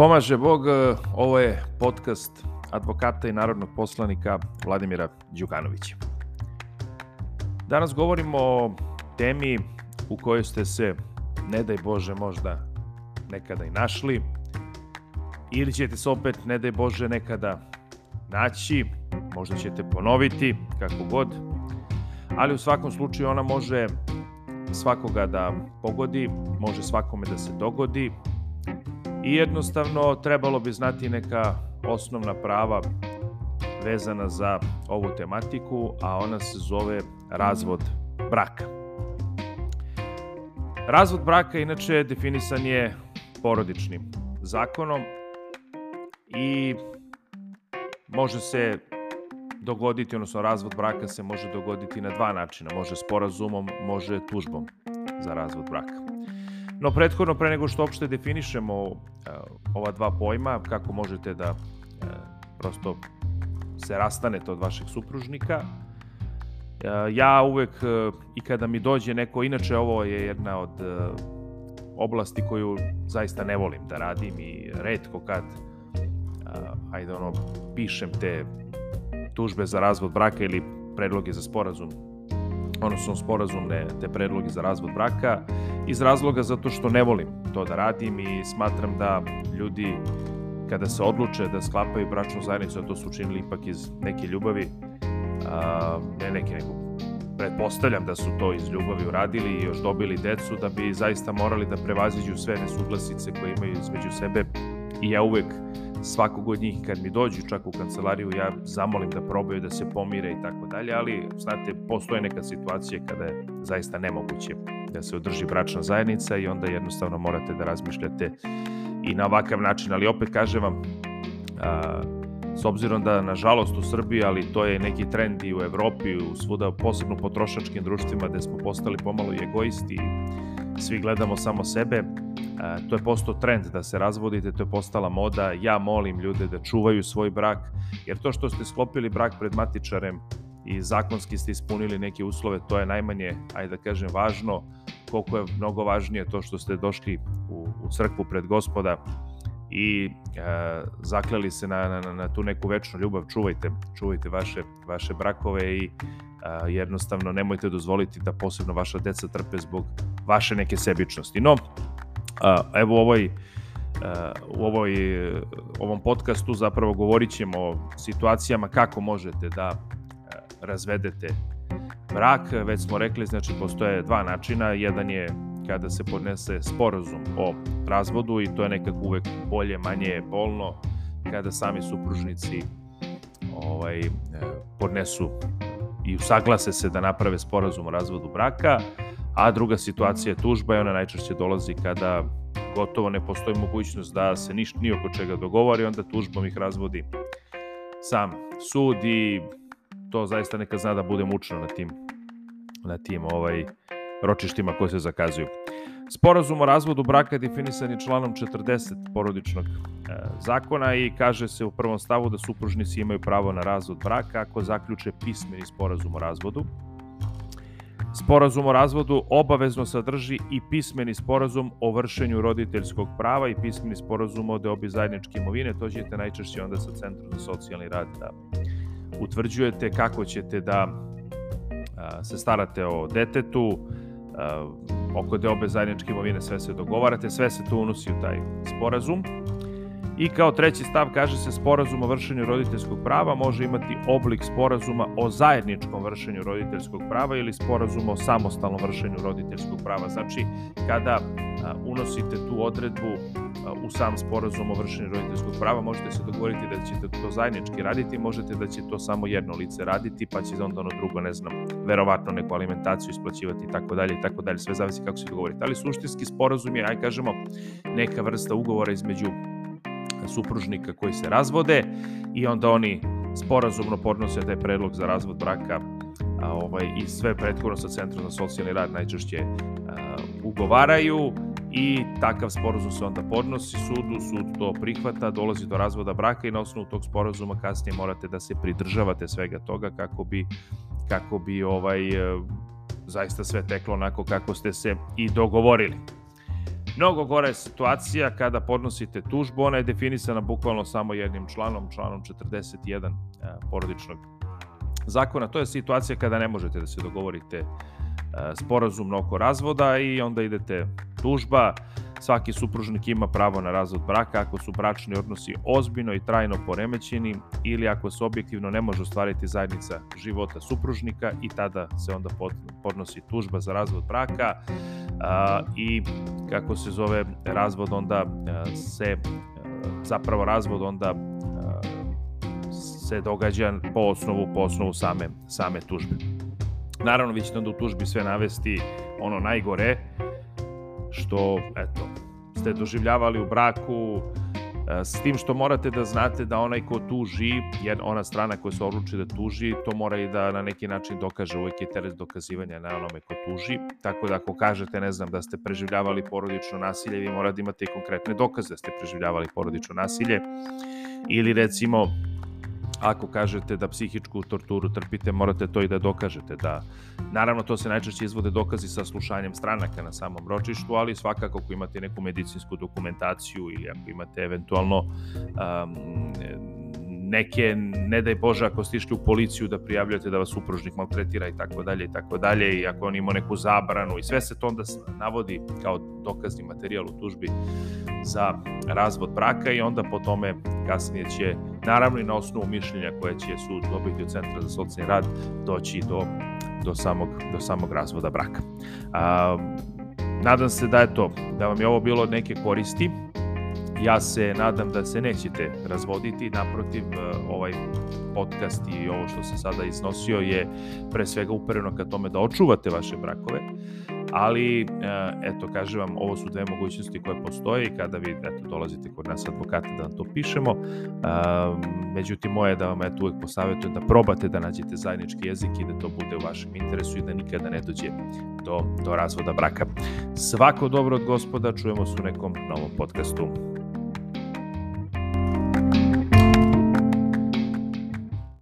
Pomaže Bog, e, ovo je podcast advokata i narodnog poslanika Vladimira Đukanovića. Danas govorimo o temi u kojoj ste se, ne daj Bože, možda nekada i našli, ili ćete se opet, ne daj Bože, nekada naći, možda ćete ponoviti, kako god, ali u svakom slučaju ona može svakoga da pogodi, može svakome da se dogodi, i jednostavno trebalo bi znati neka osnovna prava vezana za ovu tematiku, a ona se zove razvod braka. Razvod braka inače definisan je porodičnim zakonom i može se dogoditi, odnosno razvod braka se može dogoditi na dva načina. Može sporazumom, može tužbom za razvod braka. No prethodno, pre nego što uopšte definišemo uh, ova dva pojma, kako možete da uh, prosto se rastanete od vašeg supružnika, uh, ja uvek i kada mi dođe neko, inače ovo je jedna od oblasti koju zaista ne volim da radim i redko kad ajde ono, pišem te tužbe za razvod braka ili predloge za sporazum odnosno sporazumne te predloge za razvod braka iz razloga zato što ne volim to da radim i smatram da ljudi kada se odluče da sklapaju bračnu zajednicu, a to su učinili ipak iz neke ljubavi, a, ne neke, nego pretpostavljam da su to iz ljubavi uradili i još dobili decu, da bi zaista morali da prevaziđu sve nesuglasice koje imaju između sebe. I ja uvek svakog od njih kad mi dođu čak u kancelariju ja zamolim da probaju da se pomire i tako dalje, ali znate, postoje neka situacija kada je zaista nemoguće da se održi bračna zajednica i onda jednostavno morate da razmišljate i na ovakav način, ali opet kažem vam, a, s obzirom da nažalost u Srbiji, ali to je neki trend i u Evropi, u svuda, posebno potrošačkim društvima gde smo postali pomalo i egoisti svi gledamo samo sebe, to je postao trend da se razvodite, to je postala moda. Ja molim ljude da čuvaju svoj brak, jer to što ste sklopili brak pred matičarem i zakonski ste ispunili neke uslove, to je najmanje, ajde da kažem, važno, koliko je mnogo važnije to što ste došli u, u crkvu pred gospoda i e, zakleli se na, na, na tu neku večnu ljubav, čuvajte, čuvajte vaše, vaše brakove i e, jednostavno nemojte dozvoliti da posebno vaša deca trpe zbog vaše neke sebičnosti. No, evo u ovoj u ovoj, ovom podcastu zapravo govorit ćemo o situacijama kako možete da razvedete brak. Već smo rekli, znači postoje dva načina. Jedan je kada se podnese sporazum o razvodu i to je nekako uvek bolje, manje bolno kada sami supružnici ovaj, podnesu i usaglase se da naprave sporazum o razvodu braka a druga situacija je tužba i ona najčešće dolazi kada gotovo ne postoji mogućnost da se niš, ni oko čega dogovori, onda tužbom ih razvodi sam sud i to zaista neka zna da bude mučno na tim, na tim ovaj, ročištima koje se zakazuju. Sporazum o razvodu braka je definisan je članom 40 porodičnog e, zakona i kaže se u prvom stavu da supružnici imaju pravo na razvod braka ako zaključe pismeni sporazum o razvodu, Sporazum o razvodu obavezno sadrži i pismeni sporazum o vršenju roditeljskog prava i pismeni sporazum o deobi zajedničke imovine. To ćete najčešće onda sa Centrom za socijalni rad da utvrđujete kako ćete da se starate o detetu, oko deobe zajedničke imovine sve se dogovarate, sve se tu unosi u taj sporazum. I kao treći stav kaže se sporazum o vršenju roditeljskog prava može imati oblik sporazuma o zajedničkom vršenju roditeljskog prava ili sporazum o samostalnom vršenju roditeljskog prava. Znači, kada unosite tu odredbu u sam sporazum o vršenju roditeljskog prava, možete se dogovoriti da ćete to zajednički raditi, možete da će to samo jedno lice raditi, pa će onda ono drugo, ne znam, verovatno neku alimentaciju isplaćivati i tako dalje i tako dalje, sve zavisi kako se dogovorite. Ali suštinski sporazum je, aj kažemo, neka vrsta ugovora između supružnika koji se razvode i onda oni sporazumno podnose taj predlog za razvod braka a, ovaj, i sve prethodno sa Centrom za socijalni rad najčešće a, ugovaraju i takav sporazum se onda podnosi sudu, sud to prihvata, dolazi do razvoda braka i na osnovu tog sporazuma kasnije morate da se pridržavate svega toga kako bi kako bi ovaj zaista sve teklo onako kako ste se i dogovorili. Mnogo gora je situacija kada podnosite tužbu, ona je definisana bukvalno samo jednim članom, članom 41 e, porodičnog zakona. To je situacija kada ne možete da se dogovorite e, sporazumno oko razvoda i onda idete tužba, svaki supružnik ima pravo na razvod braka ako su bračni odnosi ozbiljno i trajno poremećeni ili ako se objektivno ne može ostvariti zajednica života supružnika i tada se onda podnosi tužba za razvod braka i kako se zove razvod onda se zapravo razvod onda se događa po osnovu po osnovu same same tužbe. Naravno vi ćete onda u tužbi sve navesti ono najgore što eto ste doživljavali u braku, e, s tim što morate da znate da onaj ko tuži, jer ona strana koja se odluči da tuži, to mora i da na neki način dokaže, uvek je teret dokazivanja na onome ko tuži, tako da ako kažete, ne znam, da ste preživljavali porodično nasilje, vi morate da imate i konkretne dokaze da ste preživljavali porodično nasilje, ili recimo ako kažete da psihičku torturu trpite, morate to i da dokažete. Da, naravno, to se najčešće izvode dokazi sa slušanjem stranaka na samom ročištu, ali svakako ako imate neku medicinsku dokumentaciju ili ako imate eventualno um, neke, ne daj Bože, ako ste išli u policiju da prijavljate da vas supružnik maltretira i tako dalje i tako dalje i ako on ima neku zabranu i sve se to onda navodi kao dokazni materijal u tužbi za razvod braka i onda po tome kasnije će, naravno i na osnovu mišljenja koje će sud dobiti od Centra za socijalni rad, doći do, do, samog, do samog razvoda braka. A, nadam se da je to, da vam je ovo bilo neke koristi, Ja se nadam da se nećete razvoditi, naprotiv ovaj podcast i ovo što se sada iznosio je pre svega upereno ka tome da očuvate vaše brakove, ali eto kažem vam ovo su dve mogućnosti koje postoje i kada vi eto dolazite kod nas advokata da vam to pišemo međutim moje je da vam eto uvek posavetujem da probate da nađete zajednički jezik i da to bude u vašem interesu i da nikada ne dođe do, do razvoda braka. Svako dobro od gospoda, čujemo se u nekom novom podcastu.